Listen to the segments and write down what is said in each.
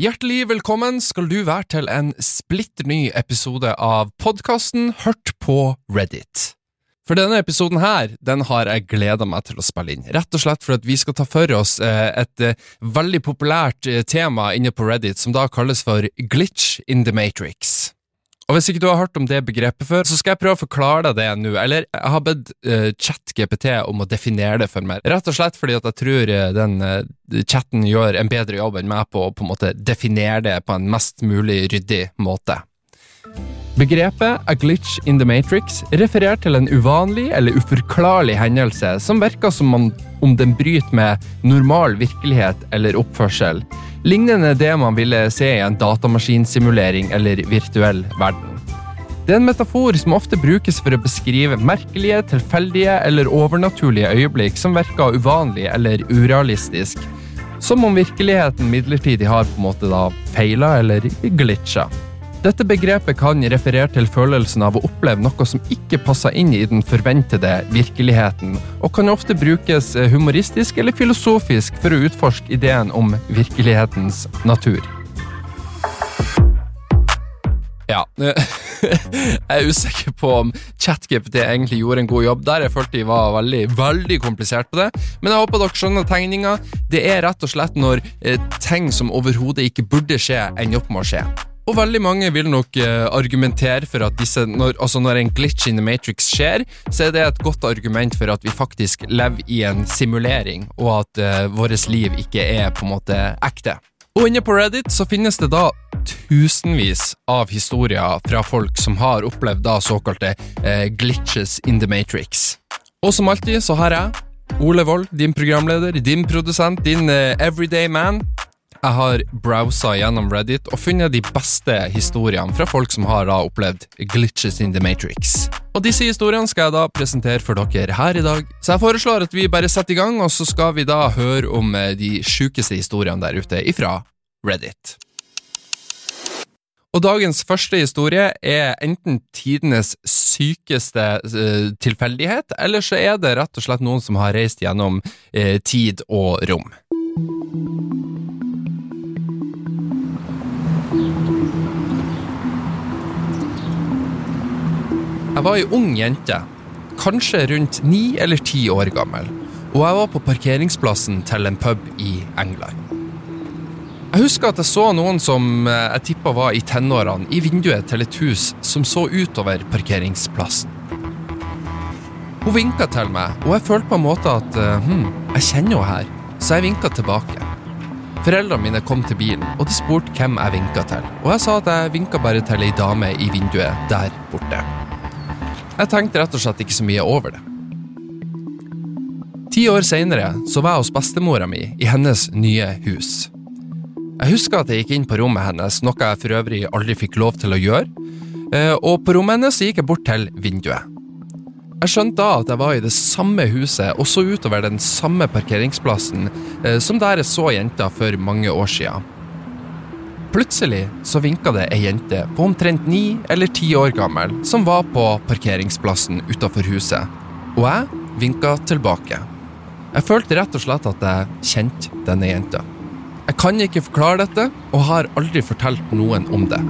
Hjertelig velkommen skal du være til en splitter ny episode av podkasten Hørt på Reddit. For denne episoden her, den har jeg gleda meg til å spille inn, rett og slett for at vi skal ta for oss eh, et eh, veldig populært eh, tema inne på Reddit, som da kalles for glitch in the matrix. Og Hvis ikke du har hørt om det begrepet før, så skal jeg prøve å forklare deg det nå. Eller jeg har bedt uh, ChatGPT om å definere det for meg, rett og slett fordi at jeg tror uh, den uh, chatten gjør en bedre jobb enn meg på å på en måte definere det på en mest mulig ryddig måte. Begrepet a glitch in the matrix refererer til en uvanlig eller uforklarlig hendelse som virker som om den bryter med normal virkelighet eller oppførsel, lignende det man ville se i en datamaskinsimulering eller virtuell verden. Det er en metafor som ofte brukes for å beskrive merkelige, tilfeldige eller overnaturlige øyeblikk som virker uvanlige eller urealistisk, som om virkeligheten midlertidig har på en måte da feila eller glitcha. Dette begrepet kan referere til følelsen av å oppleve noe som ikke passer inn i den forventede virkeligheten, og kan ofte brukes humoristisk eller filosofisk for å utforske ideen om virkelighetens natur. Ja, jeg er usikker på om ChatGPT egentlig gjorde en god jobb der. Jeg følte de var veldig, veldig komplisert på det. Men jeg håper dere skjønner tegninga. Det er rett og slett når eh, ting som overhodet ikke burde skje, ender opp med å skje. Og veldig mange vil nok uh, argumentere for at disse, når, altså når en glitch in the matrix skjer, så er det et godt argument for at vi faktisk lever i en simulering, og at uh, vårt liv ikke er på en måte ekte. Og inne på Reddit så finnes det da tusenvis av historier fra folk som har opplevd da såkalte uh, glitches in the matrix. Og som alltid så har jeg, Ole Wold, din programleder, din produsent, din everyday man, jeg har browsa gjennom Reddit og funnet de beste historiene fra folk som har da opplevd glitches in the matrix. Og disse historiene skal jeg da presentere for dere her i dag. Så jeg foreslår at vi bare setter i gang, og så skal vi da høre om eh, de sjukeste historiene der ute ifra Reddit. Og dagens første historie er enten tidenes sykeste uh, tilfeldighet, eller så er det rett og slett noen som har reist gjennom uh, tid og rom. Jeg var ei ung jente, kanskje rundt ni eller ti år gammel, og jeg var på parkeringsplassen til en pub i England. Jeg husker at jeg så noen som eh, jeg tippa var i tenårene, i vinduet til et hus som så utover parkeringsplassen. Hun vinka til meg, og jeg følte på en måte at hm, jeg kjenner henne her, så jeg vinka tilbake. Foreldrene mine kom til bilen, og de spurte hvem jeg vinka til, og jeg sa at jeg vinka bare til ei dame i vinduet der borte. Jeg tenkte rett og slett ikke så mye over det. Ti år seinere var jeg hos bestemora mi i hennes nye hus. Jeg husker at jeg gikk inn på rommet hennes, noe jeg for øvrig aldri fikk lov til å gjøre, eh, og på rommet hennes gikk jeg bort til vinduet. Jeg skjønte da at jeg var i det samme huset og så utover den samme parkeringsplassen eh, som der jeg så jenta for mange år siden. Plutselig så vinka det ei jente på omtrent ni eller ti år gammel som var på parkeringsplassen utafor huset, og jeg vinka tilbake. Jeg følte rett og slett at jeg kjente denne jenta. Jeg kan ikke forklare dette, og har aldri fortalt noen om det.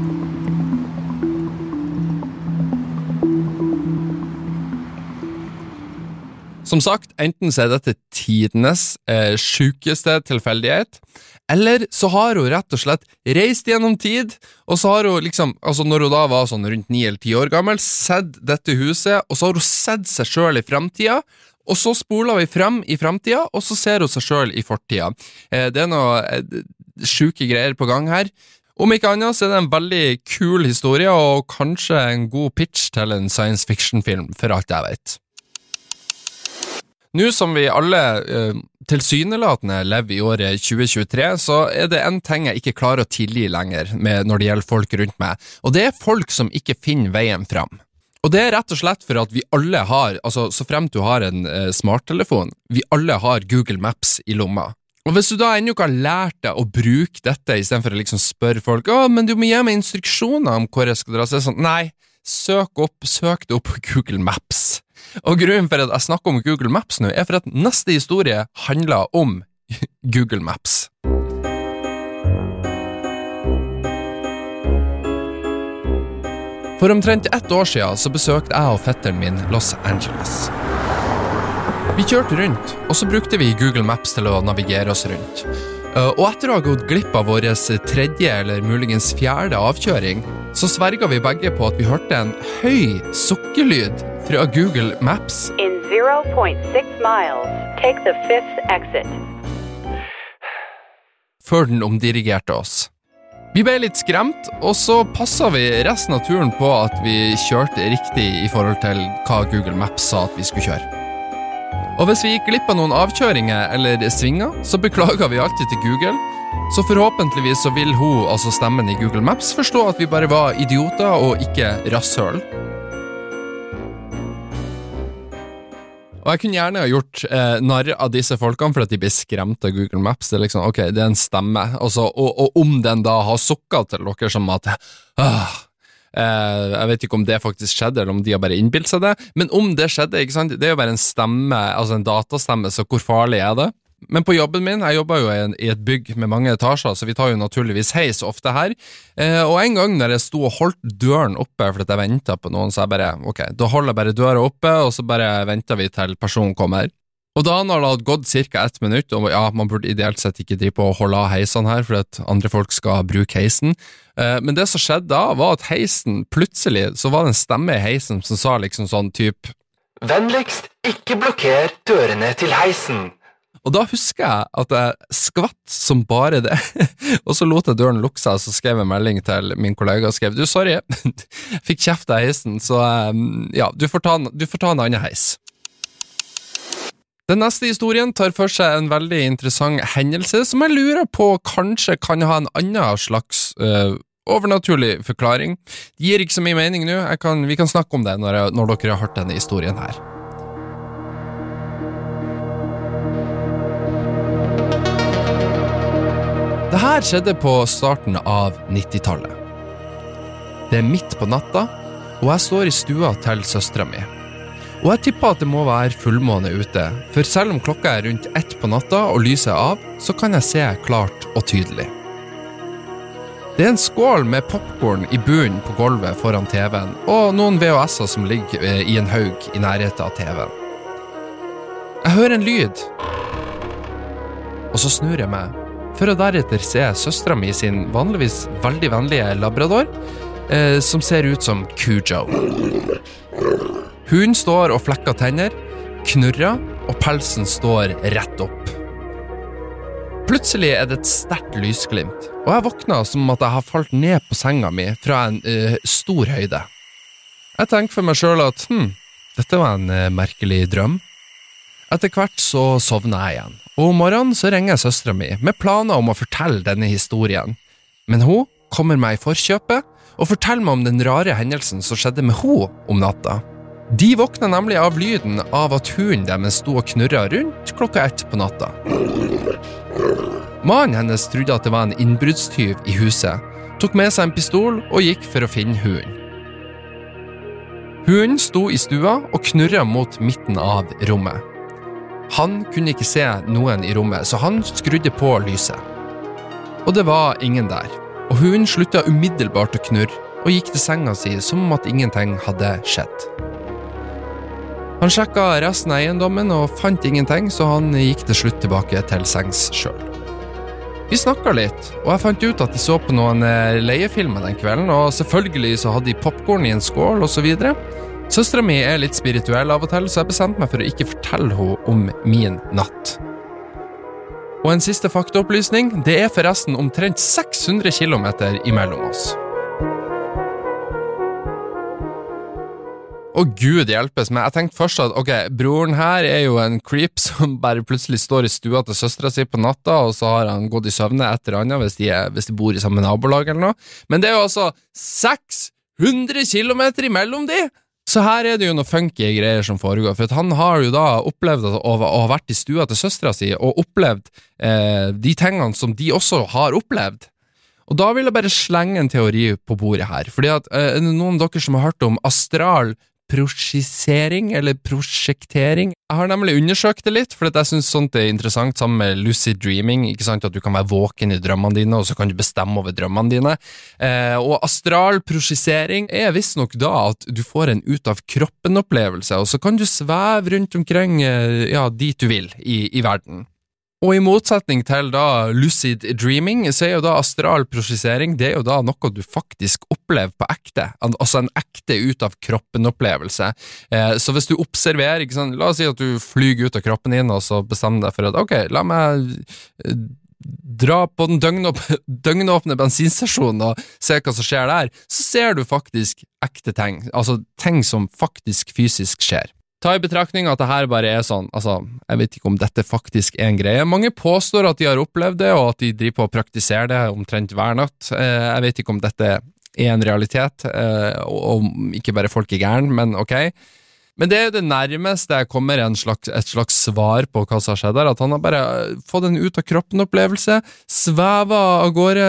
Som sagt, enten så er dette tidenes eh, sjukeste tilfeldighet, eller så har hun rett og slett reist gjennom tid, og så har hun liksom, altså når hun da var sånn rundt ni eller ti år gammel, sett dette huset, og så har hun sett seg sjøl i framtida, og så spoler vi frem i framtida, og så ser hun seg sjøl i fortida. Eh, det er noe eh, sjuke greier på gang her. Om ikke annet så er det en veldig kul historie, og kanskje en god pitch til en science fiction-film, for alt jeg vet. Nå som vi alle uh, tilsynelatende lever i året 2023, så er det en ting jeg ikke klarer å tilgi lenger når det gjelder folk rundt meg, og det er folk som ikke finner veien fram. Og det er rett og slett for at vi alle har, altså så fremt du har en eh, smarttelefon, vi alle har Google Maps i lomma. Og hvis du da ennå ikke har lært deg å bruke dette istedenfor å liksom spørre folk å, men du må gi meg instruksjoner om hvor jeg skal dra, så er det sånn nei, søk opp, søk det opp på Google Maps. Og grunnen for at jeg snakker om Google Maps nå, er for at neste historie handler om Google Maps. For omtrent ett år siden så besøkte jeg og fetteren min Los Angeles. Vi kjørte rundt, og så brukte vi Google Maps til å navigere oss rundt. Uh, Og etter å ha gått glipp av vår tredje eller muligens fjerde avkjøring, så sverga vi begge på at vi hørte en høy sukkelyd fra Google Maps. In 0.6 miles, take the fifth exit. før den omdirigerte oss. Vi ble litt skremt, og så passa vi resten av turen på at vi kjørte riktig i forhold til hva Google Maps sa at vi skulle kjøre. Og hvis vi gikk glipp av noen avkjøringer eller svinger, så beklager vi alltid til Google. Så forhåpentligvis så vil hun, altså stemmen i Google Maps, forstå at vi bare var idioter og ikke rasshøl. Og jeg kunne gjerne ha gjort eh, narr av disse folkene for at de blir skremt av Google Maps. Det er liksom, ok, det er en stemme, altså, og, og om den da har sukka til dere som at ah, Jeg vet ikke om det faktisk skjedde, eller om de har bare innbilt seg det, men om det skjedde, ikke sant, det er jo bare en stemme, altså en datastemme, så hvor farlig er det? Men på jobben min, jeg jobber jo i, et bygg med mange etasjer, så vi tar jo naturligvis heis ofte her. Eh, og en gang når jeg sto og holdt døren oppe fordi jeg venta på noen, så jeg bare ok, da holder jeg bare døra oppe, og så bare venter vi til personen kommer. Og da når det hadde gått ca. ett minutt, og ja, man burde ideelt sett ikke drive på å holde av heisene her, for at andre folk skal bruke heisen, eh, men det som skjedde da, var at heisen plutselig, så var det en stemme i heisen som sa liksom sånn type Vennligst ikke blokker dørene til heisen. Og da husker jeg at jeg skvatt som bare det, og så lot jeg døren lukke seg, og så skrev jeg melding til min kollega og skrev du, sorry, fikk kjeft av heisen, så um, ja, du får ta, du får ta en annen heis. Den neste historien tar for seg en veldig interessant hendelse som jeg lurer på kanskje kan ha en annen slags uh, overnaturlig forklaring. Det gir ikke så mye mening nå, vi kan snakke om det når, jeg, når dere har hørt denne historien her. Det her skjedde på starten av 90-tallet. Det er midt på natta, og jeg står i stua til søstera mi. Og jeg tipper at det må være fullmåne ute, for selv om klokka er rundt ett på natta og lyset er av, så kan jeg se klart og tydelig. Det er en skål med popkorn i bunnen på gulvet foran TV-en, og noen VHS-er som ligger eh, i en haug i nærheten av TV-en. Jeg hører en lyd, og så snur jeg meg for å deretter se søstera mi sin vanligvis veldig vennlige labrador, eh, som ser ut som Cujo. Hunden står og flekker tenner, knurrer, og pelsen står rett opp. Plutselig er det et sterkt lysglimt, og jeg våkner som at jeg har falt ned på senga mi fra en uh, stor høyde. Jeg tenker for meg sjøl at hm, dette var en uh, merkelig drøm. Etter hvert så sovner jeg igjen, og om morgenen så ringer jeg søstera mi med planer om å fortelle denne historien. Men hun kommer meg i forkjøpet og forteller meg om den rare hendelsen som skjedde med hun om natta. De våkna nemlig av lyden av at hunden deres sto og knurra rundt klokka ett på natta. Mannen hennes trodde at det var en innbruddstyv i huset, tok med seg en pistol og gikk for å finne hunden. Hunden sto i stua og knurra mot midten av rommet. Han kunne ikke se noen i rommet, så han skrudde på lyset. Og det var ingen der, og hunden slutta umiddelbart å knurre og gikk til senga si som om at ingenting hadde skjedd. Han sjekka resten av eiendommen og fant ingenting, så han gikk til slutt tilbake til sengs sjøl. Vi snakka litt, og jeg fant ut at de så på noen eh, leiefilmer den kvelden, og selvfølgelig så hadde de popkorn i en skål osv. Søstera mi er litt spirituell av og til, så jeg bestemte meg for å ikke fortelle henne om min natt. Og en siste faktaopplysning, det er forresten omtrent 600 km imellom oss. Og gud hjelpes meg, jeg tenkte først at ok, broren her er jo en creep som bare plutselig står i stua til søstera si på natta, og så har han gått i søvne et eller annet hvis de, hvis de bor i samme nabolag eller noe. Men det er jo altså 600 km imellom de! Så her er det jo noe funky greier som foregår, for han har jo da opplevd å ha vært i stua til søstera si og opplevd eh, de tingene som de også har opplevd. Og da vil jeg bare slenge en teori på bordet her, fordi at eh, noen av dere som har hørt om astral prosjisering, eller prosjektering. Jeg har nemlig undersøkt det litt, for jeg syns sånt er interessant, sammen med lucid dreaming. ikke sant, At du kan være våken i drømmene dine, og så kan du bestemme over drømmene dine. Eh, og astral prosjisering er visstnok da at du får en ut-av-kroppen-opplevelse, og så kan du sveve rundt omkring eh, ja, dit du vil i, i verden. Og i motsetning til da lucid dreaming, så er jo da astral prosjisering det er jo da noe du faktisk opplever på ekte, altså en ekte ut-av-kroppen-opplevelse. Eh, så hvis du observerer, ikke sant, la oss si at du flyger ut av kroppen din, og så bestemmer deg for at ok, la meg eh, dra på den døgnåpne, døgnåpne bensinstasjonen og se hva som skjer der, så ser du faktisk ekte ting, altså ting som faktisk fysisk skjer. Ta i betraktning at det her bare er sånn, altså, jeg vet ikke om dette faktisk er en greie. Mange påstår at de har opplevd det, og at de driver på å praktisere det omtrent hver natt. Eh, jeg vet ikke om dette er en realitet, eh, og ikke bare folk er gærne, men ok. Men det er jo det nærmeste jeg kommer slags, et slags svar på hva som har skjedd her. At han har bare fått en ut-av-kroppen-opplevelse, sveva av gårde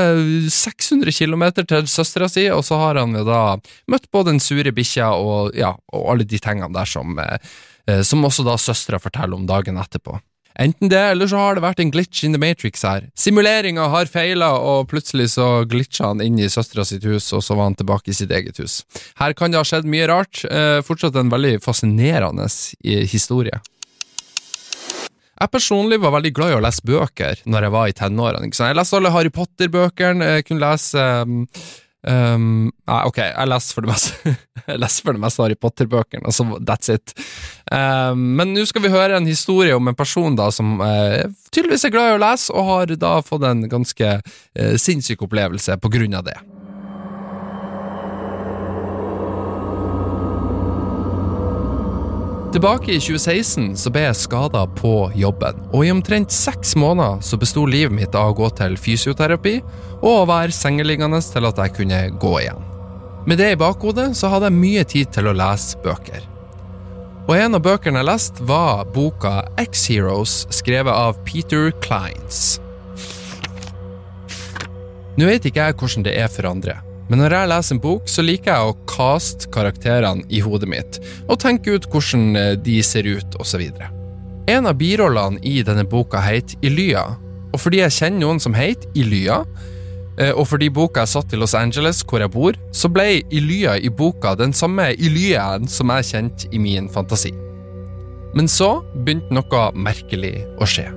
600 km til søstera si, og så har han jo da møtt på den sure bikkja og, ja, og alle de tingene der som, eh, som også da søstera forteller om dagen etterpå. Enten det, eller så har det vært en glitch in the matrix her. Simuleringa har feila, og plutselig så glitcha han inn i søstera sitt hus, og så var han tilbake i sitt eget hus. Her kan det ha skjedd mye rart. Eh, fortsatt en veldig fascinerende historie. Jeg personlig var veldig glad i å lese bøker når jeg var i tenårene. Jeg leste alle Harry Potter-bøkene, jeg kunne lese um, Um, nei, ok, jeg leser for det meste Jeg leser for det meste Harry Potter-bøkene, altså that's it. Um, men nå skal vi høre en historie om en person da som uh, tydeligvis er glad i å lese, og har da fått en ganske uh, sinnssyk opplevelse på grunn av det. Tilbake i 2016 så ble jeg skada på jobben, og i omtrent seks måneder så besto livet mitt av å gå til fysioterapi og å være sengeliggende til at jeg kunne gå igjen. Med det i bakhodet så hadde jeg mye tid til å lese bøker. Og en av bøkene jeg leste, var boka X-Heroes, skrevet av Peter Kleins. Nå vet ikke jeg hvordan det er for andre, men når jeg leser en bok, så liker jeg å caste karakterene i hodet mitt, og tenke ut hvordan eh, de ser ut, osv. En av birollene i denne boka heter Ilya, og fordi jeg kjenner noen som heter Ilya, og fordi boka er satt i Los Angeles, hvor jeg bor, så ble Ilya i boka den samme Ilyaen som jeg kjente i min fantasi. Men så begynte noe merkelig å skje.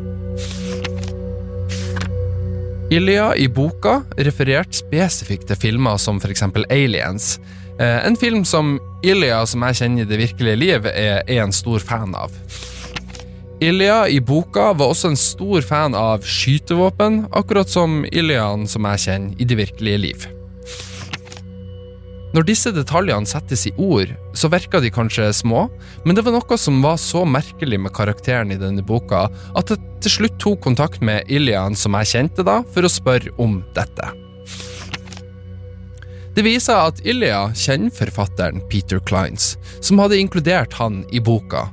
Ilya i boka refererte spesifikt til filmer som eksempel Aliens. Eh, en film som Ilya, som jeg kjenner i det virkelige liv, er en stor fan av. Ilya i boka var også en stor fan av skytevåpen, akkurat som Ilyaen som jeg kjenner i det virkelige liv. Når disse detaljene settes i ord, så virker de kanskje små, men det var noe som var så merkelig med karakteren i denne boka, at jeg til slutt tok kontakt med Ilian, som jeg kjente da, for å spørre om dette. Det viser at Ilja kjenner forfatteren Peter Kleins, som hadde inkludert han i boka.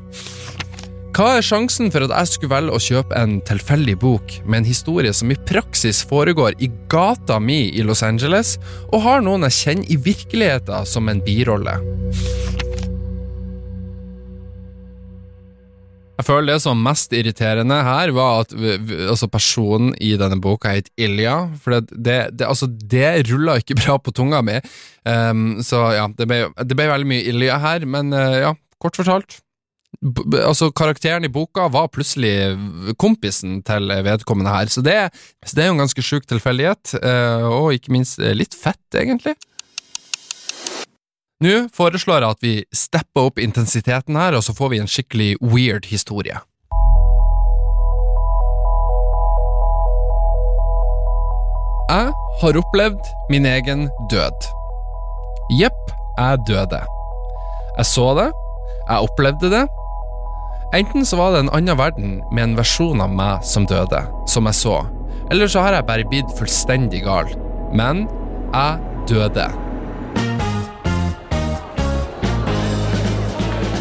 Hva er sjansen for at jeg skulle velge å kjøpe en tilfeldig bok med en historie som i praksis foregår i gata mi i Los Angeles, og har noen jeg kjenner i virkeligheten som en birolle? Jeg føler det som mest irriterende her, var at altså personen i denne boka het Ilja. For det, det, altså, det rulla ikke bra på tunga mi. Um, så ja, det ble, det ble, veldig mye Ilja her, men uh, ja, kort fortalt altså Karakteren i boka var plutselig kompisen til vedkommende her, så det, så det er jo en ganske sjuk tilfeldighet, eh, og ikke minst eh, litt fett, egentlig. Nå foreslår jeg at vi stepper opp intensiteten her, og så får vi en skikkelig weird historie. Jeg har opplevd min egen død. Jepp, jeg døde. Jeg så det, jeg opplevde det, Enten så var det en annen verden med en versjon av meg som døde, som jeg så, eller så har jeg bare blitt fullstendig gal. Men jeg døde.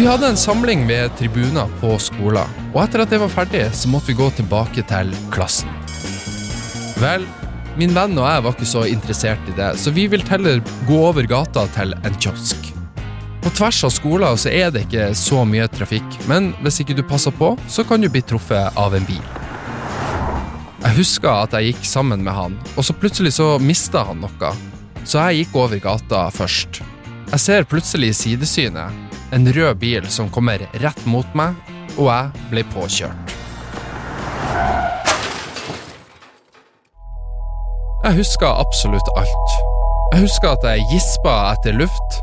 Vi hadde en samling ved tribuner på skolen, og etter at det var ferdig, så måtte vi gå tilbake til klassen. Vel, min venn og jeg var ikke så interessert i det, så vi ville heller gå over gata til en kiosk. På tvers av skoler så er det ikke så mye trafikk, men hvis ikke du passer på, så kan du bli truffet av en bil. Jeg husker at jeg gikk sammen med han, og så plutselig så mista han noe. Så jeg gikk over gata først. Jeg ser plutselig i sidesynet en rød bil som kommer rett mot meg, og jeg ble påkjørt. Jeg husker absolutt alt. Jeg husker at jeg gispa etter luft,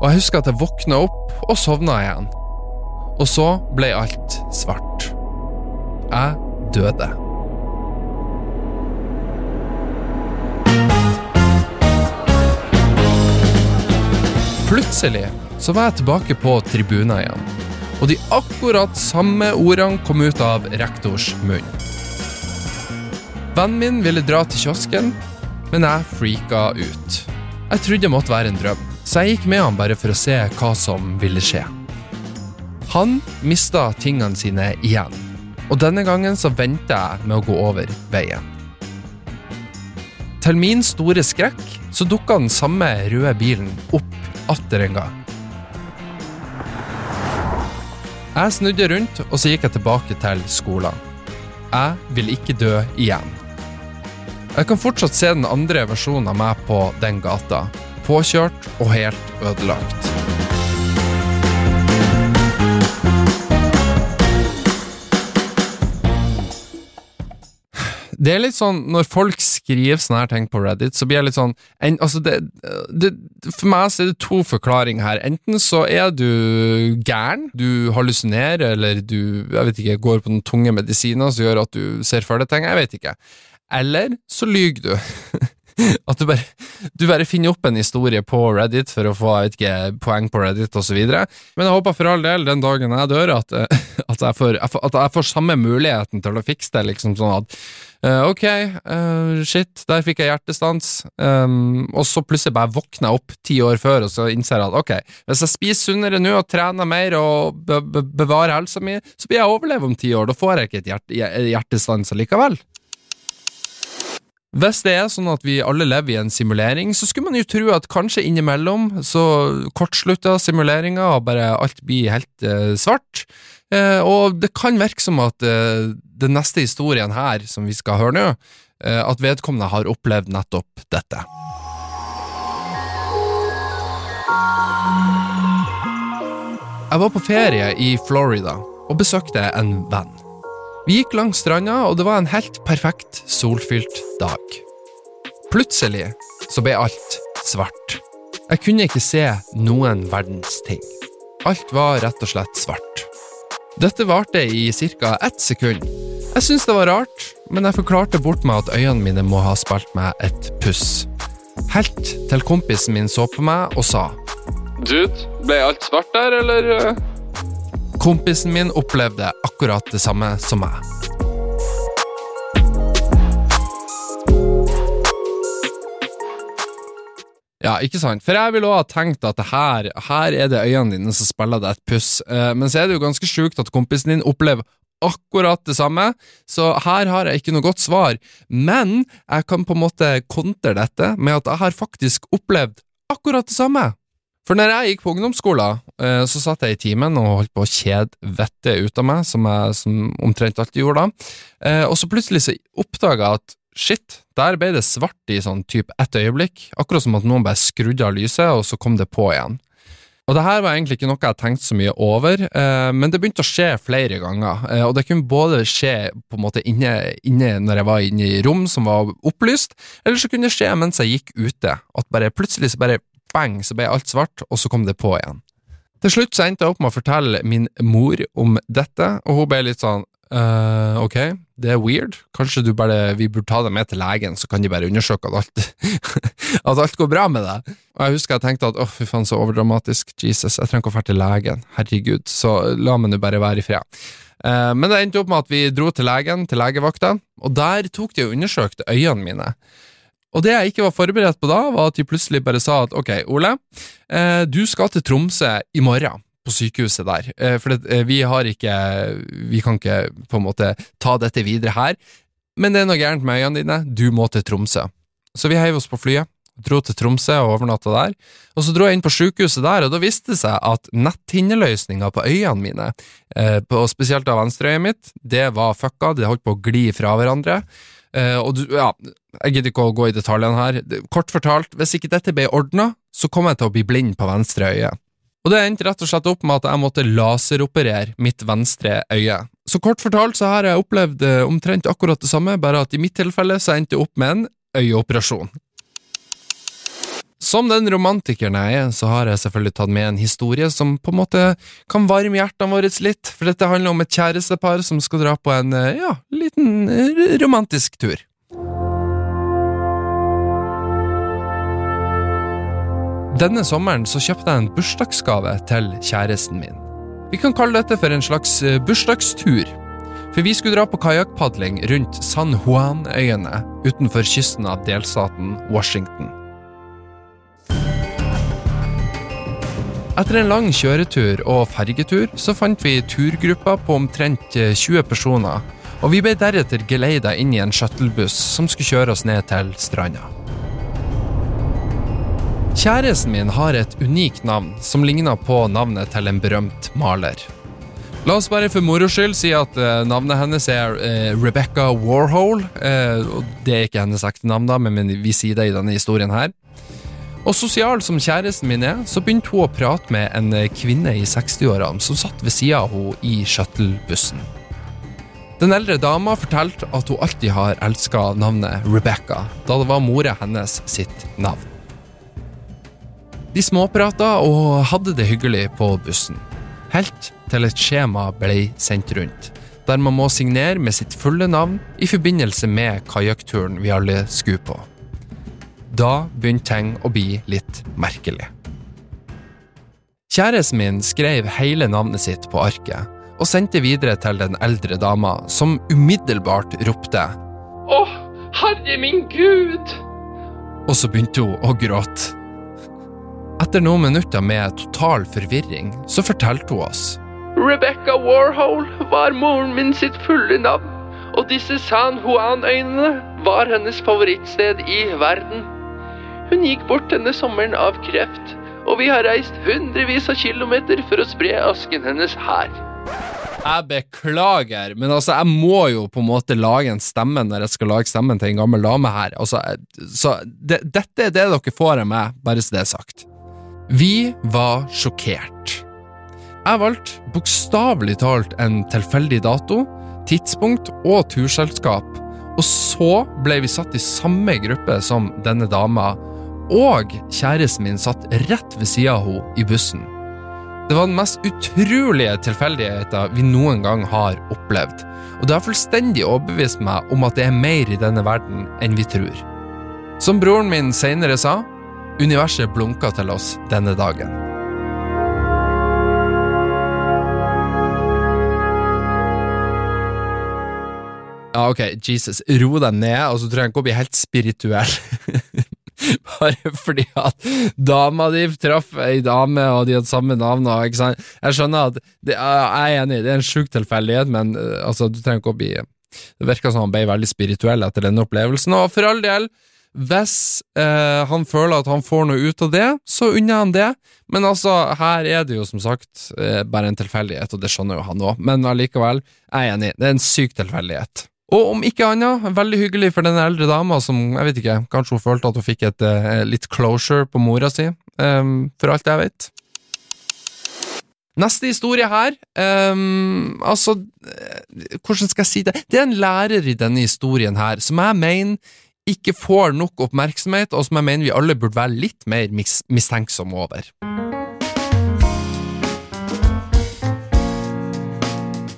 og jeg husker at jeg våkna opp og sovna igjen. Og så ble alt svart. Jeg døde. Plutselig så var jeg tilbake på tribunen igjen, og de akkurat samme ordene kom ut av rektors munn. Vennen min ville dra til kiosken, men jeg freaka ut. Jeg trodde det måtte være en drøm, så jeg gikk med han bare for å se hva som ville skje. Han mista tingene sine igjen, og denne gangen så venta jeg med å gå over veien. Til min store skrekk så dukka den samme røde bilen opp atter en gang. Jeg snudde rundt, og så gikk jeg tilbake til skolen. Jeg vil ikke dø igjen. Jeg kan fortsatt se den andre versjonen av meg på den gata. Påkjørt og helt ødelagt. Det er litt sånn, Når folk skriver sånne her ting på Reddit, så blir jeg litt sånn en, altså det, det, For meg så er det to forklaringer her. Enten så er du gæren, du hallusinerer, eller du jeg vet ikke, går på noen tunge medisiner som gjør at du ser deg ting. Jeg vet ikke. Eller så lyver du. At du bare, du bare finner opp en historie på Reddit for å få ikke, poeng på Reddit osv. Men jeg håper for all del den dagen jeg dør, at, at, jeg får, at jeg får samme muligheten til å fikse det. liksom sånn at uh, Ok, uh, shit, der fikk jeg hjertestans. Um, og så plutselig bare våkner jeg opp ti år før og så innser jeg at ok, hvis jeg spiser sunnere nå og trener mer og be be bevarer helsa mi, så blir jeg overleve om ti år. Da får jeg ikke et hjerte hjertestans likevel. Hvis det er sånn at vi alle lever i en simulering, så skulle man jo tro at kanskje innimellom så kortslutter simuleringa, og bare alt blir helt eh, svart. Eh, og det kan virke som at eh, den neste historien her, som vi skal høre nå, eh, at vedkommende har opplevd nettopp dette. Jeg var på ferie i Florida og besøkte en venn. Vi gikk langs stranda, og det var en helt perfekt solfylt dag. Plutselig så ble alt svart. Jeg kunne ikke se noen verdens ting. Alt var rett og slett svart. Dette varte i ca. ett sekund. Jeg syntes det var rart, men jeg forklarte bort meg at øynene mine må ha spilt meg et puss. Helt til kompisen min så på meg og sa Dude, ble alt svart der, eller? Kompisen min opplevde akkurat det samme som meg. Ja, ikke sant? For jeg ville òg ha tenkt at her, her er det øynene dine som spiller deg et puss, eh, men så er det jo ganske sjukt at kompisen din opplever akkurat det samme, så her har jeg ikke noe godt svar. Men jeg kan på en måte kontre dette med at jeg har faktisk opplevd akkurat det samme. For når jeg gikk på ungdomsskolen, eh, så satt jeg i timen og holdt på å kjede vettet ut av meg, som jeg som omtrent alltid gjorde da, Eh, og så plutselig så oppdaga jeg at shit, der ble det svart i sånn type ett øyeblikk, akkurat som at noen bare skrudde av lyset, og så kom det på igjen. Og det her var egentlig ikke noe jeg tenkte så mye over, eh, men det begynte å skje flere ganger. Og det kunne både skje på en måte inne, inne når jeg var inne i rom som var opplyst, eller så kunne det skje mens jeg gikk ute. At bare plutselig så bare bang, så ble alt svart, og så kom det på igjen. Til slutt så endte jeg opp med å fortelle min mor om dette, og hun ble litt sånn «Øh, ok, det er weird, kanskje du bare, vi burde ta deg med til legen, så kan de bare undersøke at alt, at alt går bra med deg. Og jeg husker jeg tenkte at åh, fy faen, så overdramatisk, Jesus, jeg trenger ikke å dra til legen, herregud, så la meg nå bare være i fred. Eh, men det endte opp med at vi dro til legen, til legevakta, og der tok de og undersøkte øynene mine. Og det jeg ikke var forberedt på da, var at de plutselig bare sa at ok, Ole, eh, du skal til Tromsø i morgen, på sykehuset der. Eh, for eh, vi har ikke Vi kan ikke på en måte ta dette videre her. Men det er noe gærent med øynene dine, du må til Tromsø. Så vi heiv oss på flyet, Dro til Tromsø og overnatta der. Og så dro jeg inn på sykehuset der, og da viste det seg at netthinneløsninga på øynene mine, eh, på, spesielt av venstreøyet mitt, det var fucka, det holdt på å gli fra hverandre. Eh, og du, ja, jeg gidder ikke å gå i detaljene her. Kort fortalt, hvis ikke dette ble ordna, så kom jeg til å bli blind på venstre øye. Og det endte rett og slett opp med at jeg måtte laseroperere mitt venstre øye. Så kort fortalt så har jeg opplevd eh, omtrent akkurat det samme, bare at i mitt tilfelle så endte jeg opp med en øyeoperasjon. Som den romantikeren jeg er, så har jeg selvfølgelig tatt med en historie som på en måte kan varme hjertene våre litt, for dette handler om et kjærestepar som skal dra på en, eh, ja, liten eh, romantisk tur. Denne sommeren så kjøpte jeg en bursdagsgave til kjæresten min. Vi kan kalle dette for en slags eh, bursdagstur. For vi skulle dra på kajakkpadling rundt San Juan-øyene utenfor kysten av delstaten Washington. Etter en lang kjøretur og fergetur så fant vi turgruppa på omtrent eh, 20 personer, og vi ble deretter geleida inn i en shuttlebuss som skulle kjøre oss ned til stranda. Kjæresten min har et unikt navn som ligner på navnet til en berømt maler. La oss bare for moro skyld si at eh, navnet hennes er eh, Rebecca Warhol. eh, det er ikke hennes ekte navn, da, men vi sier det i denne historien her. Og sosial som kjæresten min er, så begynte hun å prate med en eh, kvinne i 60-årene som satt ved sida av henne i shuttlebussen. Den eldre dama fortalte at hun alltid har elska navnet Rebecca, da det var mora hennes sitt navn. De småprata og hadde det hyggelig på bussen, helt til et skjema ble sendt rundt, der man må signere med sitt fulle navn i forbindelse med kajakkturen vi alle skulle på. Da begynte ting å bli litt merkelig. Kjæresten min skrev hele navnet sitt på arket, og sendte videre til den eldre dama, som umiddelbart ropte Å, herre min gud! Og så begynte hun å gråte. Etter noen minutter med total forvirring, så fortalte hun oss. Rebecca Warhol var moren min sitt fulle navn, og disse San Juan-øynene var hennes favorittsted i verden. Hun gikk bort denne sommeren av kreft, og vi har reist hundrevis av kilometer for å spre asken hennes her. Jeg beklager, men altså, jeg må jo på en måte lage en stemme når jeg skal lage stemmen til en gammel dame her. Altså, så det, dette er det dere får av meg, bare så det er sagt. Vi var sjokkert. Jeg valgte bokstavelig talt en tilfeldig dato, tidspunkt og turselskap, og så ble vi satt i samme gruppe som denne dama, og kjæresten min satt rett ved sida av henne i bussen. Det var den mest utrolige tilfeldigheten vi noen gang har opplevd, og det har fullstendig overbevist meg om at det er mer i denne verden enn vi tror. Som broren min senere sa, universet blunka til oss denne dagen. Ja, ok, Jesus, ro deg ned, og så tror jeg ikke å bli helt spirituell. Bare fordi at dama di traff ei dame, og de hadde samme navn. Og? Jeg skjønner at det, Jeg er enig, det er en sjuk tilfeldighet, men uh, altså, du trenger ikke å bli Det virka som han ble veldig spirituell etter denne opplevelsen, og for all del, hvis eh, han føler at han får noe ut av det, så unner han det. Men altså, her er det jo som sagt eh, bare en tilfeldighet, og det skjønner jo han òg, men allikevel, jeg er enig, det er en syk tilfeldighet. Og om ikke annet, veldig hyggelig for den eldre dama som, jeg vet ikke, kanskje hun følte at hun fikk et eh, litt closure på mora si, um, for alt jeg vet. Neste historie her, um, altså, eh, hvordan skal jeg si det? Det er en lærer i denne historien her, som jeg mener ikke får nok oppmerksomhet, og som jeg mener vi alle burde være litt mer mis mistenksomme over.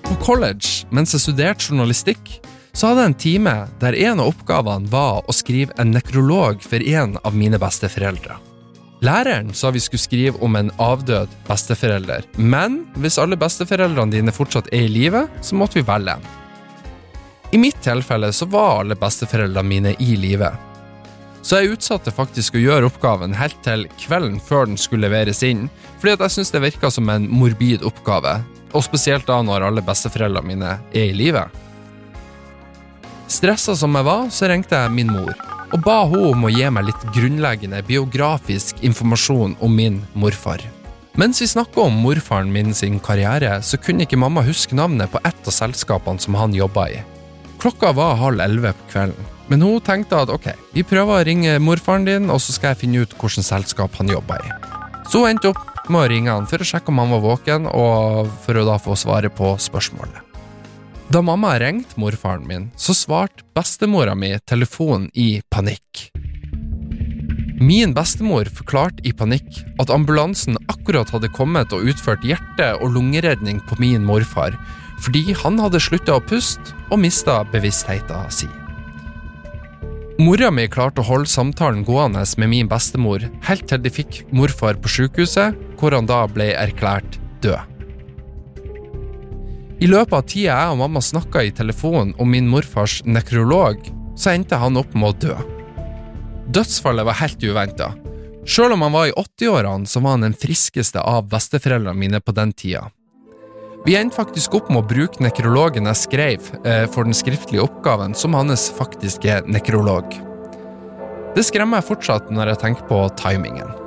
På college, mens jeg studerte journalistikk, så hadde jeg en time der en av oppgavene var å skrive en nekrolog for en av mine besteforeldre. Læreren sa vi skulle skrive om en avdød besteforelder, men hvis alle besteforeldrene dine fortsatt er i live, så måtte vi velge en. I mitt tilfelle så var alle besteforeldrene mine i live. Så jeg utsatte faktisk å gjøre oppgaven helt til kvelden før den skulle leveres inn, fordi at jeg syntes det virka som en morbid oppgave, og spesielt da når alle besteforeldrene mine er i live. Stressa som jeg var, så ringte jeg min mor. og ba hun om å gi meg litt grunnleggende biografisk informasjon om min morfar. Mens vi snakka om morfaren min sin karriere, så kunne ikke mamma huske navnet på ett av selskapene som han jobba i. Klokka var halv elleve på kvelden, men hun tenkte at ok, vi prøver å ringe morfaren din, og så skal jeg finne ut hvilket selskap han jobba i. Så hun endte opp med å ringe han for å sjekke om han var våken, og for å da få svaret på spørsmålet. Da mamma ringte morfaren min, så svarte bestemora mi telefonen i panikk. Min bestemor forklarte i panikk at ambulansen akkurat hadde kommet og utført hjerte- og lungeredning på min morfar, fordi han hadde slutta å puste og mista bevisstheten sin. Mora mi klarte å holde samtalen gående med min bestemor helt til de fikk morfar på sykehuset, hvor han da ble erklært død. I løpet av tida jeg og mamma snakka i telefonen om min morfars nekrolog, så endte han opp med å dø. Dødsfallet var helt uventa. Sjøl om han var i 80-årene, så var han den friskeste av besteforeldrene mine på den tida. Vi endte faktisk opp med å bruke nekrologen jeg skrev eh, for den skriftlige oppgaven, som hans faktiske nekrolog. Det skremmer jeg fortsatt når jeg tenker på timingen.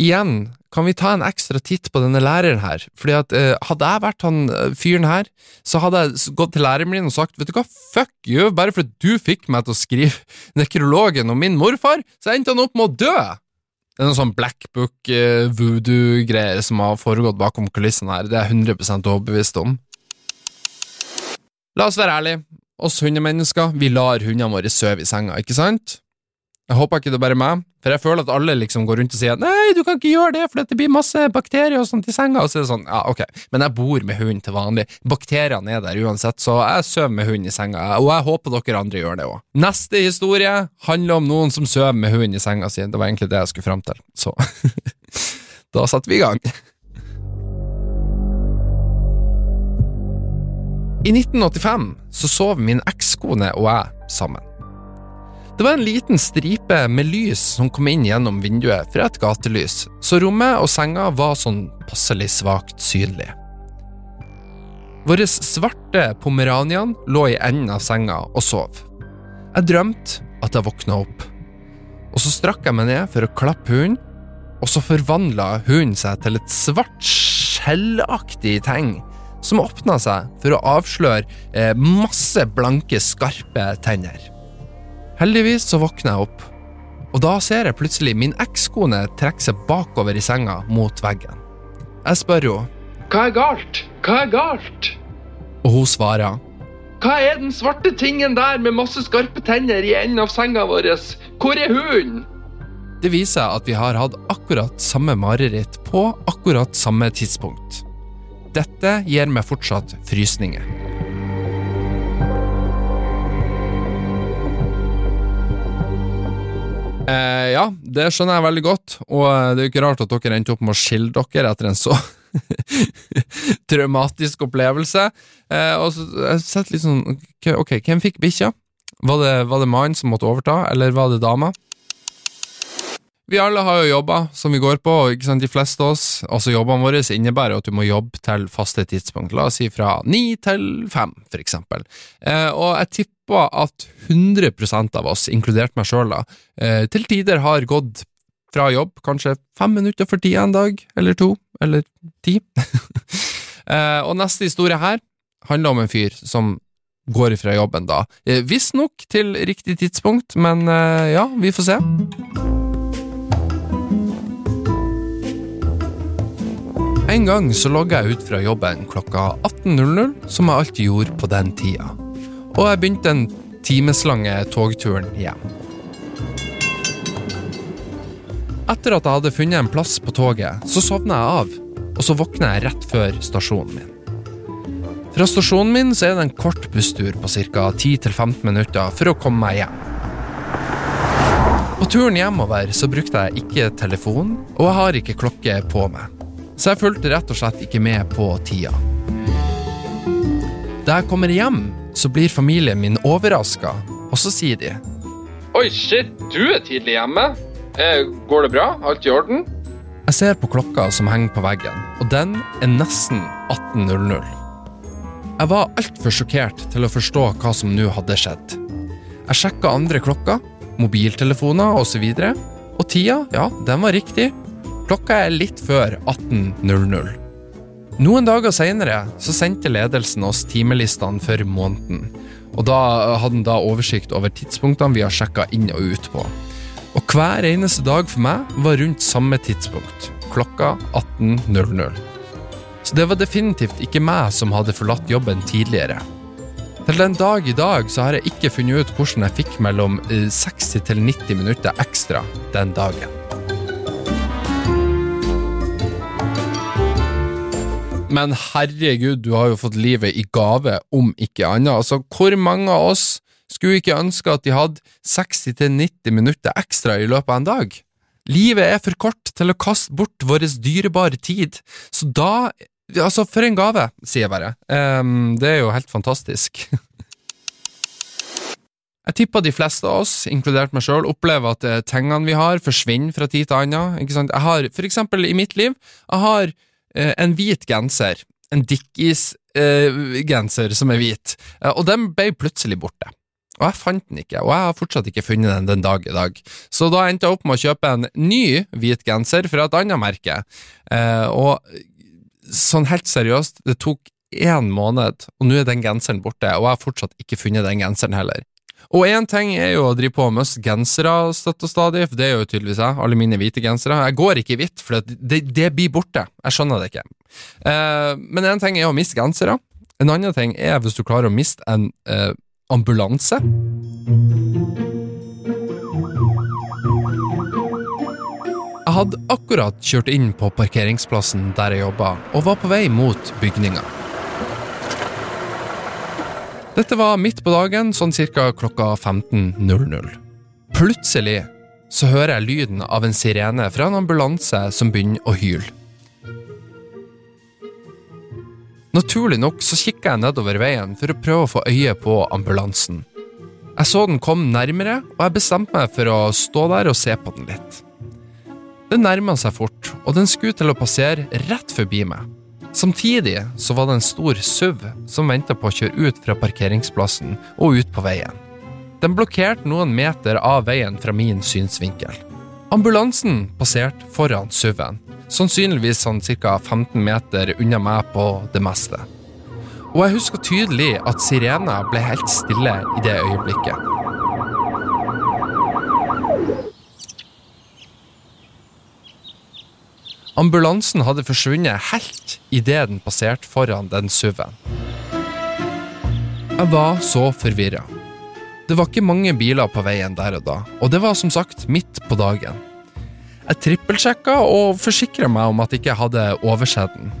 Igjen kan vi ta en ekstra titt på denne læreren her, fordi at eh, hadde jeg vært han eh, fyren her, så hadde jeg gått til læreren min og sagt vet du hva, fuck you, bare fordi du fikk meg til å skrive nekrologen om min morfar, så endte han opp med å dø. Det er noen sånn blackbook, eh, som har foregått bakom kulissene her, det er jeg 100% overbevist om. La oss være ærlige, oss hundemennesker, vi lar hundene våre sove i senga, ikke sant? Jeg håper ikke det er bare meg, for jeg føler at alle liksom går rundt og sier nei, du kan ikke gjøre det, for det blir masse bakterier og sånt i senga, og så er det sånn, ja, ok, men jeg bor med hund til vanlig, bakteriene er der uansett, så jeg sover med hund i senga, og jeg håper dere andre gjør det også. Neste historie handler om noen som sover med hund i senga si, det var egentlig det jeg skulle frem til, så da setter vi i gang. I 1985 så sov min ekskone og jeg sammen. Det var en liten stripe med lys som kom inn gjennom vinduet fra et gatelys, så rommet og senga var sånn passelig svakt synlig. Vår svarte pomeranian lå i enden av senga og sov. Jeg drømte at jeg våkna opp, og så strakk jeg meg ned for å klappe hunden, og så forvandla hunden seg til et svart, skjellaktig ting som åpna seg for å avsløre eh, masse blanke, skarpe tenner. Heldigvis så våkner jeg opp, og da ser jeg plutselig min ekskone trekke seg bakover i senga mot veggen. Jeg spør henne Hva er galt? Hva er galt? Og hun svarer Hva er den svarte tingen der med masse skarpe tenner i enden av senga vår? Hvor er hunden? Det viser seg at vi har hatt akkurat samme mareritt på akkurat samme tidspunkt. Dette gir meg fortsatt frysninger. Eh, ja, det skjønner jeg veldig godt, og eh, det er jo ikke rart at dere endte opp med å skille dere etter en så traumatisk opplevelse. Eh, og så jeg setter litt sånn ok, hvem fikk bikkja? Var det, var det mannen som måtte overta, eller var det dama? Vi alle har jo jobber som vi går på, ikke sant, de fleste av oss, altså jobbene våre innebærer at du må jobbe til faste tidspunkt, la oss si fra ni til fem, for eksempel. Eh, og jeg tipper at 100% av oss, inkludert meg sjøl, eh, til tider har gått fra jobb kanskje fem minutter for tida en dag, eller to, eller ti. eh, og neste historie her handler om en fyr som går ifra jobben da. Eh, Visstnok til riktig tidspunkt, men ja, vi får se. En gang så logga jeg ut fra jobben klokka 18.00, som jeg alltid gjorde på den tida. Og jeg begynte den timeslange togturen hjem. Etter at jeg hadde funnet en plass på toget, så sovna jeg av, og så våkna jeg rett før stasjonen min. Fra stasjonen min så er det en kort busstur på ca. 10-15 minutter for å komme meg hjem. På turen hjemover så brukte jeg ikke telefon, og jeg har ikke klokke på meg så jeg fulgte rett og slett ikke med på tida. Da jeg kommer hjem, så blir familien min overraska, og så sier de Oi, shit, du er tidlig hjemme. Eh, går det bra? Alt i orden? Jeg ser på klokka som henger på veggen, og den er nesten 18.00. Jeg var altfor sjokkert til å forstå hva som nå hadde skjedd. Jeg sjekka andre klokker, mobiltelefoner osv., og, og tida, ja, den var riktig. Klokka er litt før 18.00. Noen dager seinere sendte ledelsen oss timelistene for måneden, og da hadde den da oversikt over tidspunktene vi har sjekka inn og ut på. Og hver eneste dag for meg var rundt samme tidspunkt, klokka 18.00. Så det var definitivt ikke meg som hadde forlatt jobben tidligere. Til den dag i dag så har jeg ikke funnet ut hvordan jeg fikk mellom 60 til 90 minutter ekstra den dagen. Men herregud, du har jo fått livet i gave, om ikke annet. Altså, hvor mange av oss skulle ikke ønske at de hadde 60-90 minutter ekstra i løpet av en dag? Livet er for kort til å kaste bort vår dyrebare tid, så da Altså, for en gave, sier jeg bare. Um, det er jo helt fantastisk. Jeg tipper de fleste av oss, inkludert meg sjøl, opplever at tingene vi har, forsvinner fra tid til annen. Jeg har, for eksempel i mitt liv, jeg har eh, en hvit genser, en Dickies-genser eh, som er hvit, eh, og den ble plutselig borte. Og jeg fant den ikke, og jeg har fortsatt ikke funnet den den dag i dag. Så da endte jeg opp med å kjøpe en ny hvit genser fra et annet merke, eh, og sånn helt seriøst, det tok én måned, og nå er den genseren borte, og jeg har fortsatt ikke funnet den genseren heller. Og én ting er jo å drive på med gensere støtt og stadig, for det er jo tydeligvis jeg, alle mine hvite gensere. Jeg går ikke i hvitt, for det, det, blir borte. Jeg skjønner det ikke. Uh, men én ting er å miste gensere. En annen ting er hvis du klarer å miste en uh, ambulanse. Jeg hadde akkurat kjørt inn på parkeringsplassen der jeg jobba, og var på vei mot bygninga. Dette var midt på dagen, sånn cirka klokka 15.00. Plutselig så hører jeg lyden av en sirene fra en ambulanse som begynner å hyle. Naturlig nok så kikker jeg nedover veien for å prøve å få øye på ambulansen. Jeg så den kom nærmere, og jeg bestemte meg for å stå der og se på den litt. Den nærma seg fort, og den skulle til å passere rett forbi meg. Samtidig så var det en stor SUV som venta på å kjøre ut fra parkeringsplassen og ut på veien. Den blokkerte noen meter av veien fra min synsvinkel. Ambulansen passerte foran SUV-en, sannsynligvis sånn ca. 15 meter unna meg på det meste. Og jeg husker tydelig at sirena ble helt stille i det øyeblikket. Ambulansen hadde forsvunnet helt idet den passerte foran den SUV-en. Jeg var så forvirra. Det var ikke mange biler på veien der og da, og det var som sagt midt på dagen. Jeg trippelsjekka og forsikra meg om at jeg ikke hadde oversett den.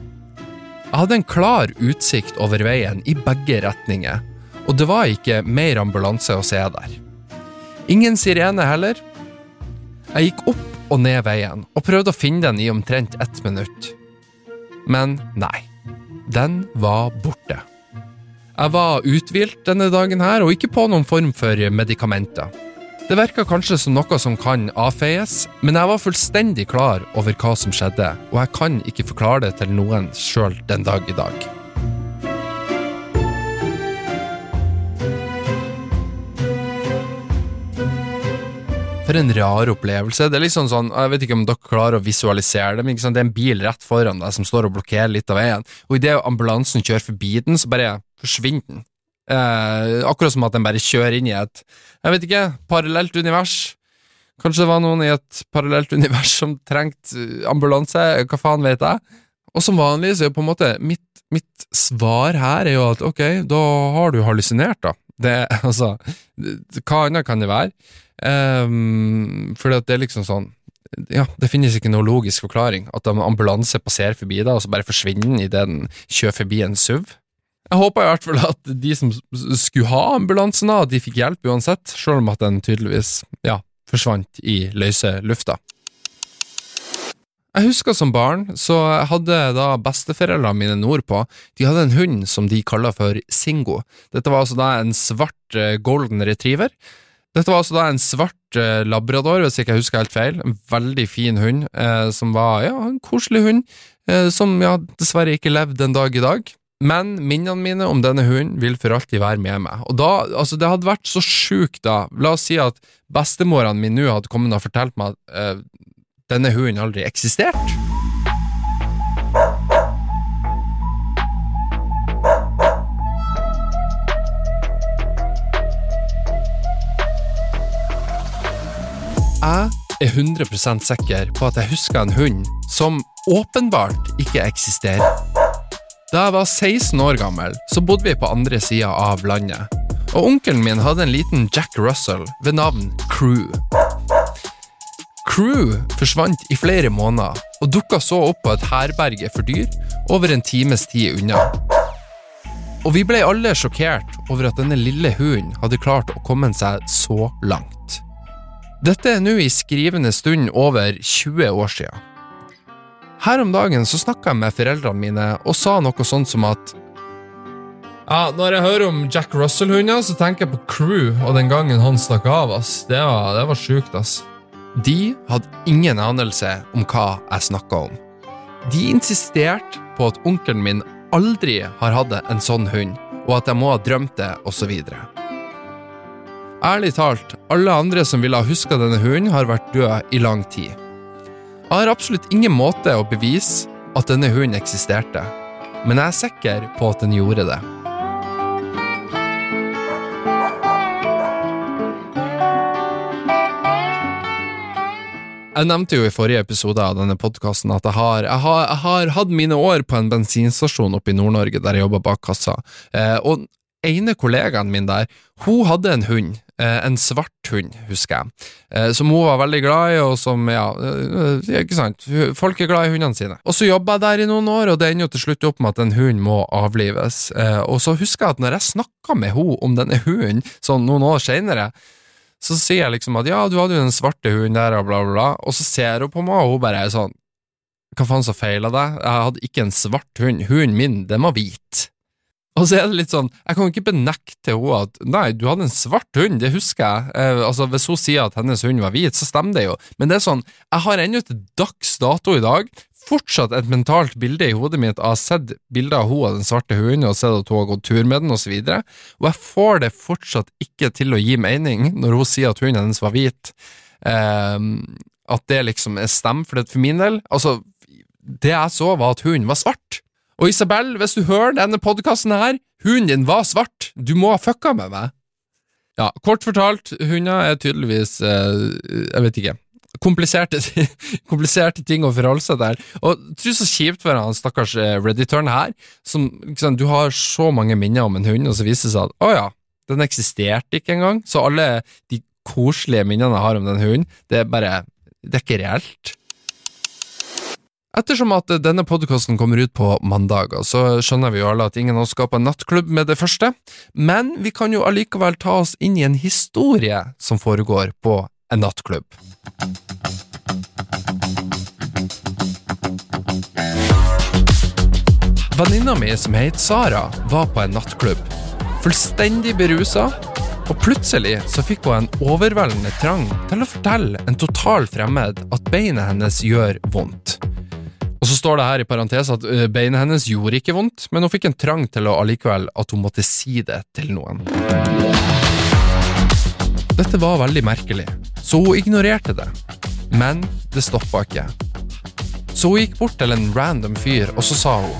Jeg hadde en klar utsikt over veien i begge retninger, og det var ikke mer ambulanse å se der. Ingen sirene heller. Jeg gikk opp og ned veien, og prøvde å finne den i omtrent ett minutt. Men nei, den var borte. Jeg var uthvilt denne dagen her, og ikke på noen form for medikamenter. Det virka kanskje som noe som kan avfeies, men jeg var fullstendig klar over hva som skjedde, og jeg kan ikke forklare det til noen sjøl den dag i dag. For en rar opplevelse. Det er liksom sånn, Jeg vet ikke om dere klarer å visualisere det, men det er en bil rett foran deg som står og blokkerer litt av veien, og idet ambulansen kjører forbi den, så bare forsvinner den. Eh, akkurat som at den bare kjører inn i et jeg vet ikke, parallelt univers. Kanskje det var noen i et parallelt univers som trengte eh, ambulanse, hva faen vet jeg? Og som vanlig så er jo på en måte mitt, mitt svar her er jo at ok, da har du hallusinert, da. Det, altså, hva annet kan det være? Um, fordi at det er liksom sånn Ja, det finnes ikke noe logisk forklaring. At en ambulanse passerer forbi deg, og så bare forsvinner idet den kjører forbi en SUV. Jeg håper i hvert fall at de som skulle ha ambulansen, da, de fikk hjelp uansett, selv om at den tydeligvis ja, forsvant i løse lufta. Jeg husker som barn så hadde da besteforeldrene mine nordpå de hadde en hund som de kalla for Singo. Dette var altså da en svart golden retriever Dette var altså da en svart eh, labrador, hvis ikke jeg husker helt feil. En veldig fin hund, eh, som var ja, en koselig hund, eh, som ja, dessverre ikke levde en dag i dag. Men minnene mine om denne hunden vil for alltid være med meg. Og da, altså Det hadde vært så sjukt, da. La oss si at bestemorene mine nå hadde kommet og fortalt meg at eh, denne hunden aldri eksisterte. Jeg er 100 sikker på at jeg husker en hund som åpenbart ikke eksisterer. Da jeg var 16 år gammel, så bodde vi på andre sida av landet, og onkelen min hadde en liten Jack Russell ved navn Crew. Crew forsvant i flere måneder, og dukka så opp på et herberge for dyr over en times tid unna. Og vi ble alle sjokkert over at denne lille hunden hadde klart å komme seg så langt. Dette er nå i skrivende stund over 20 år siden. Her om dagen så snakka jeg med foreldrene mine og sa noe sånt som at ja, Når jeg hører om Jack Russell-hunder, så tenker jeg på Crew og den gangen han stakk av. ass. Det var, det var sjukt, ass. De hadde ingen anelse om hva jeg snakka om. De insisterte på at onkelen min aldri har hatt en sånn hund, og at jeg må ha drømt det, osv. Ærlig talt, alle andre som ville ha huska denne hunden, har vært død i lang tid. Jeg har absolutt ingen måte å bevise at denne hunden eksisterte, men jeg er sikker på at den gjorde det. Jeg nevnte jo i forrige episode av denne podkasten at jeg har, jeg, har, jeg har, hatt mine år på en bensinstasjon oppe i Nord-Norge der jeg jobba bak kassa, eh, og ene kollegaen min der, hun hadde en hund, eh, en svart hund, husker jeg, eh, som hun var veldig glad i, og som, ja, eh, ikke sant, folk er glad i hundene sine. Og så jobba jeg der i noen år, og det ender jo til slutt opp med at en hund må avlives, og så husker jeg at når jeg snakka med henne om denne hunden, sånn noen år seinere, så sier jeg liksom at ja, du hadde jo den svarte hunden der, og bla, bla, bla, og så ser hun på meg, og hun bare er sånn Hva faen som feila deg? Jeg hadde ikke en svart hund. Hunden min, den var hvit. Og så er det litt sånn, jeg kan jo ikke benekte henne at nei, du hadde en svart hund, det husker jeg. Eh, altså, Hvis hun sier at hennes hund var hvit, så stemmer det jo, men det er sånn, jeg har ennå til dags dato i dag. Fortsatt et mentalt bilde i hodet mitt. Av sett bilder av hun og den svarte hunden, og sett at hun har gått tur med den, og så og jeg får det fortsatt ikke til å gi mening når hun sier at hunden hennes var hvit, eh, at det liksom er stem, for, for min del, altså, det jeg så var at hunden var svart. Og Isabel, hvis du hører denne podkasten her, hunden din var svart, du må ha fucka med meg. Ja, kort fortalt, hunder er tydeligvis eh, Jeg vet ikke kompliserte, kompliserte ting å forholde seg til. Og tror så kjipt for han stakkars Redditorn her, som liksom, du har så mange minner om en hund, og så viser det seg at å ja, den eksisterte ikke engang. Så alle de koselige minnene jeg har om den hunden, det er bare Det er ikke reelt. Ettersom at denne podkasten kommer ut på mandager, så skjønner vi jo alle at ingen av oss en nattklubb med det første, men vi kan jo allikevel ta oss inn i en historie som foregår på en nattklubb. Venninna mi som het Sara, var på en nattklubb. Fullstendig berusa, og plutselig så fikk hun en overveldende trang til å fortelle en total fremmed at beinet hennes gjør vondt. Og så står det her i parentes at beinet hennes gjorde ikke vondt, men hun fikk en trang til å allikevel at hun måtte si det til noen. Dette var veldig merkelig, så hun ignorerte det. Men det stoppa ikke. Så hun gikk bort til en random fyr, og så sa hun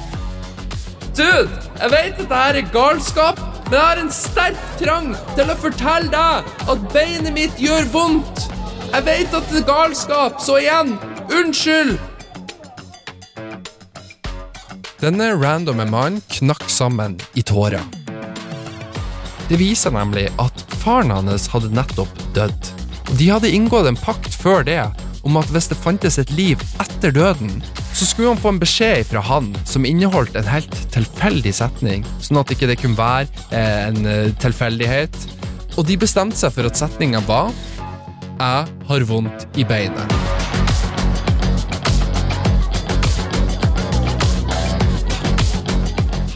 Dude, jeg vet at dette er galskap, men jeg har en sterk trang til å fortelle deg at beinet mitt gjør vondt. Jeg vet at det er galskap, så igjen, unnskyld! Denne randomme mannen knakk sammen i tårer. Det viser nemlig at faren hans hadde nettopp dødd. De hadde inngått en pakt før det om at hvis det fantes et liv etter døden, så skulle han få en beskjed fra han som inneholdt en helt tilfeldig setning, sånn at ikke det kunne være eh, en eh, tilfeldighet. Og de bestemte seg for at setninga var Jeg har vondt i beinet.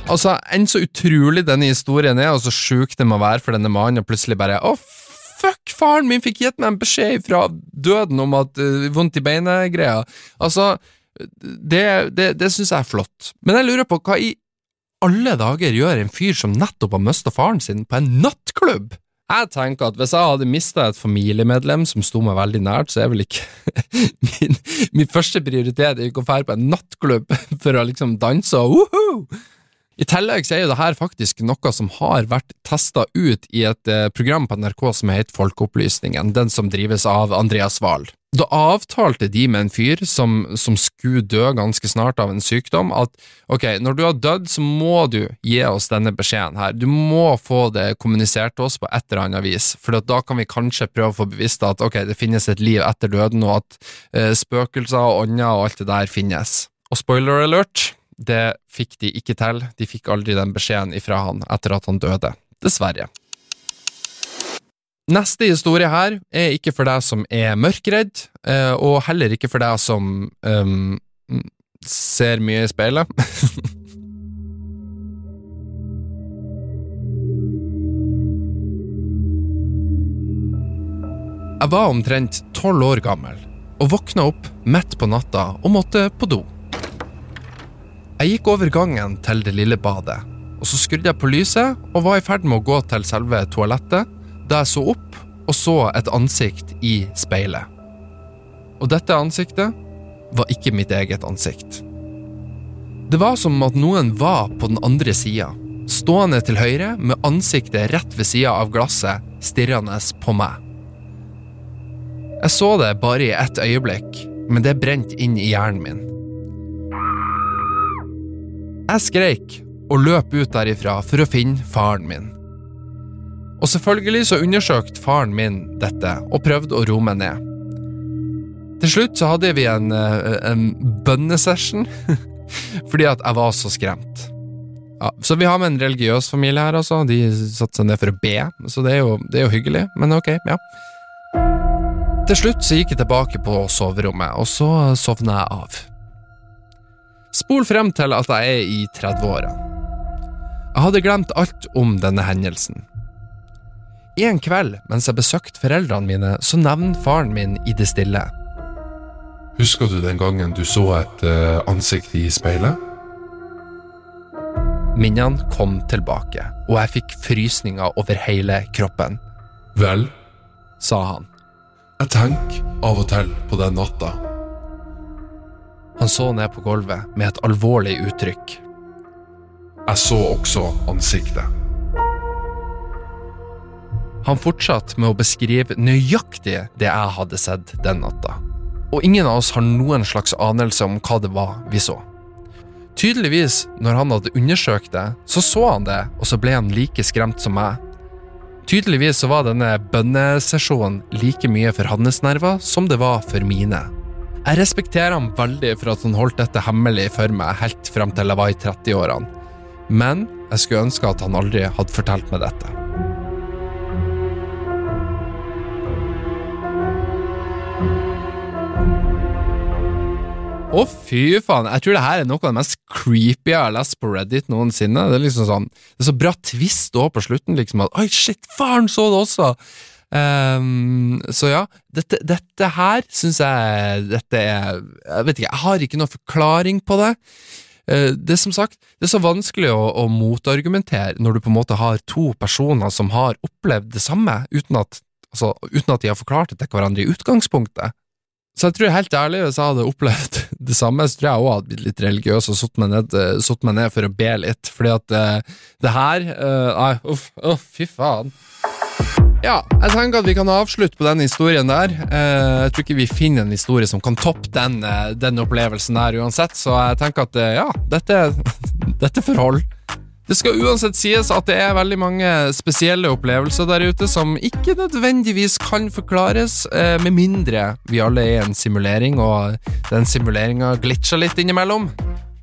Altså, Enn så utrolig denne historien er, og så sjuk det må være for denne mannen og plutselig bare Å, fuck, faren min fikk gitt meg en beskjed fra døden om at uh, vondt i beinet-greia. Altså, det, det, det syns jeg er flott. Men jeg lurer på, hva i alle dager gjør en fyr som nettopp har mista faren sin, på en nattklubb? Jeg tenker at hvis jeg hadde mista et familiemedlem som sto meg veldig nært, så er vel ikke min, min første prioritet ikke å dra på en nattklubb for å liksom danse og woohoo! I tillegg så er jo det her faktisk noe som har vært testa ut i et eh, program på NRK som heter Folkeopplysningen, den som drives av Andreas Wahl. Da avtalte de med en fyr som, som skulle dø ganske snart av en sykdom, at ok, når du har dødd, så må du gi oss denne beskjeden her. Du må få det kommunisert til oss på et eller annet vis, for da kan vi kanskje prøve å få bevisst at ok, det finnes et liv etter døden, og at eh, spøkelser og ånder og alt det der finnes. Og spoiler alert, det fikk de ikke til, de fikk aldri den beskjeden ifra han etter at han døde, dessverre. Neste historie her er ikke for deg som er mørkredd, eh, og heller ikke for deg som um, ser mye i speilet. Jeg var omtrent tolv år gammel og våkna opp midt på natta og måtte på do. Jeg gikk over gangen til det lille badet, og så skrudde jeg på lyset og var i ferd med å gå til selve toalettet, da jeg så opp og så et ansikt i speilet. Og dette ansiktet var ikke mitt eget ansikt. Det var som at noen var på den andre sida, stående til høyre med ansiktet rett ved sida av glasset, stirrende på meg. Jeg så det bare i ett øyeblikk, men det brente inn i hjernen min. Jeg skreik og løp ut derifra for å finne faren min. Og selvfølgelig så undersøkte faren min dette og prøvde å roe meg ned. Til slutt så hadde vi en, eh, en bønnesession, fordi at jeg var så skremt. Ja, så vi har med en religiøs familie her, altså. De satte seg ned for å be, så det er jo, det er jo hyggelig, men ok, ja. Til slutt så gikk jeg tilbake på soverommet, og så sovna jeg av. Spol frem til at jeg er i 30-årene. Jeg hadde glemt alt om denne hendelsen. En kveld mens jeg besøkte foreldrene mine, så nevner faren min i det stille. Husker du den gangen du så et eh, ansikt i speilet? Minnene kom tilbake, og jeg fikk frysninger over hele kroppen, Vel, sa han. jeg tenker av og til på den natta. Han så ned på gulvet med et alvorlig uttrykk. Jeg så også ansiktet. Han fortsatte med å beskrive nøyaktig det jeg hadde sett den natta. Og ingen av oss har noen slags anelse om hva det var vi så. Tydeligvis, når han hadde undersøkt det, så så han det, og så ble han like skremt som meg. Tydeligvis så var denne bønnesesjonen like mye for hans nerver som det var for mine. Jeg respekterer ham veldig for at han holdt dette hemmelig for meg helt frem til jeg var i 30-årene, men jeg skulle ønske at han aldri hadde fortalt meg dette. Å, fy faen. Jeg tror det her er noe av det mest creepy jeg har lest på Reddit noensinne. Det er liksom sånn Det er så bra twist òg på slutten, liksom at Oi, shit, faren så det også! Ehm, så ja, dette, dette her syns jeg Dette er Jeg vet ikke, jeg har ikke noen forklaring på det. Eh, det er som sagt, det er så vanskelig å, å motargumentere når du på en måte har to personer som har opplevd det samme, uten at, altså, uten at de har forklart det til hverandre i utgangspunktet. Så jeg tror helt ærlig, hvis jeg hadde opplevd det samme, så tror jeg også hadde blitt litt religiøs og satt meg, eh, meg ned for å be litt, fordi at uh, det her uh, Nei, uff, uff, fy faen. Ja, jeg tenker at vi kan avslutte på den historien der. Eh, jeg tror ikke vi finner en historie som kan toppe den, eh, den opplevelsen der uansett, så jeg tenker at eh, ja, dette, dette forhold. Det skal uansett sies at det er veldig mange spesielle opplevelser der ute som ikke nødvendigvis kan forklares, med mindre vi alle er i en simulering, og den simuleringa glitcher litt innimellom.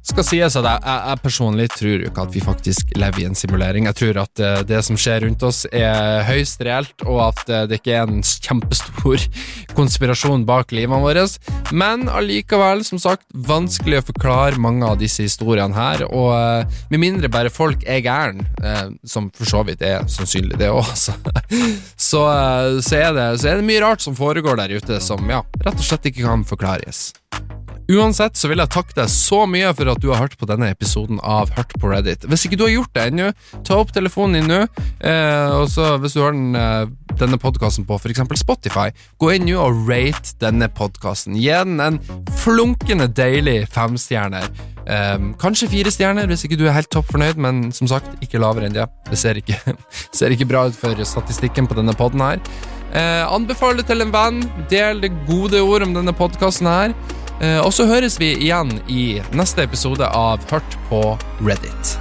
Skal sies at jeg, jeg, jeg personlig tror ikke at vi faktisk lever i en simulering. Jeg tror at eh, det som skjer rundt oss, er høyst reelt, og at eh, det ikke er en kjempestor konspirasjon bak livene våre. Men allikevel, som sagt, vanskelig å forklare mange av disse historiene her. Og eh, med mindre bare folk er gæren, som for så vidt er sannsynlig det òg, så, så, så er det mye rart som foregår der ute som ja, rett og slett ikke kan forklares. Uansett så vil jeg takke deg så mye for at du har hørt på denne episoden av Hørt på Reddit. Hvis ikke du har gjort det ennå, ta opp telefonen din nå, eh, og så hvis du har den, eh, denne podkasten på f.eks. Spotify, gå inn nå og rate denne podkasten. Gi den en flunkende deilig femstjerner. Eh, kanskje fire stjerner hvis ikke du er helt topp fornøyd, men som sagt, ikke lavere enn det. Det ser ikke, ser ikke bra ut for statistikken på denne poden her. Eh, anbefal det til en venn, del det gode ord om denne podkasten her. Eh, og så høres vi igjen i neste episode av Hørt på Reddit.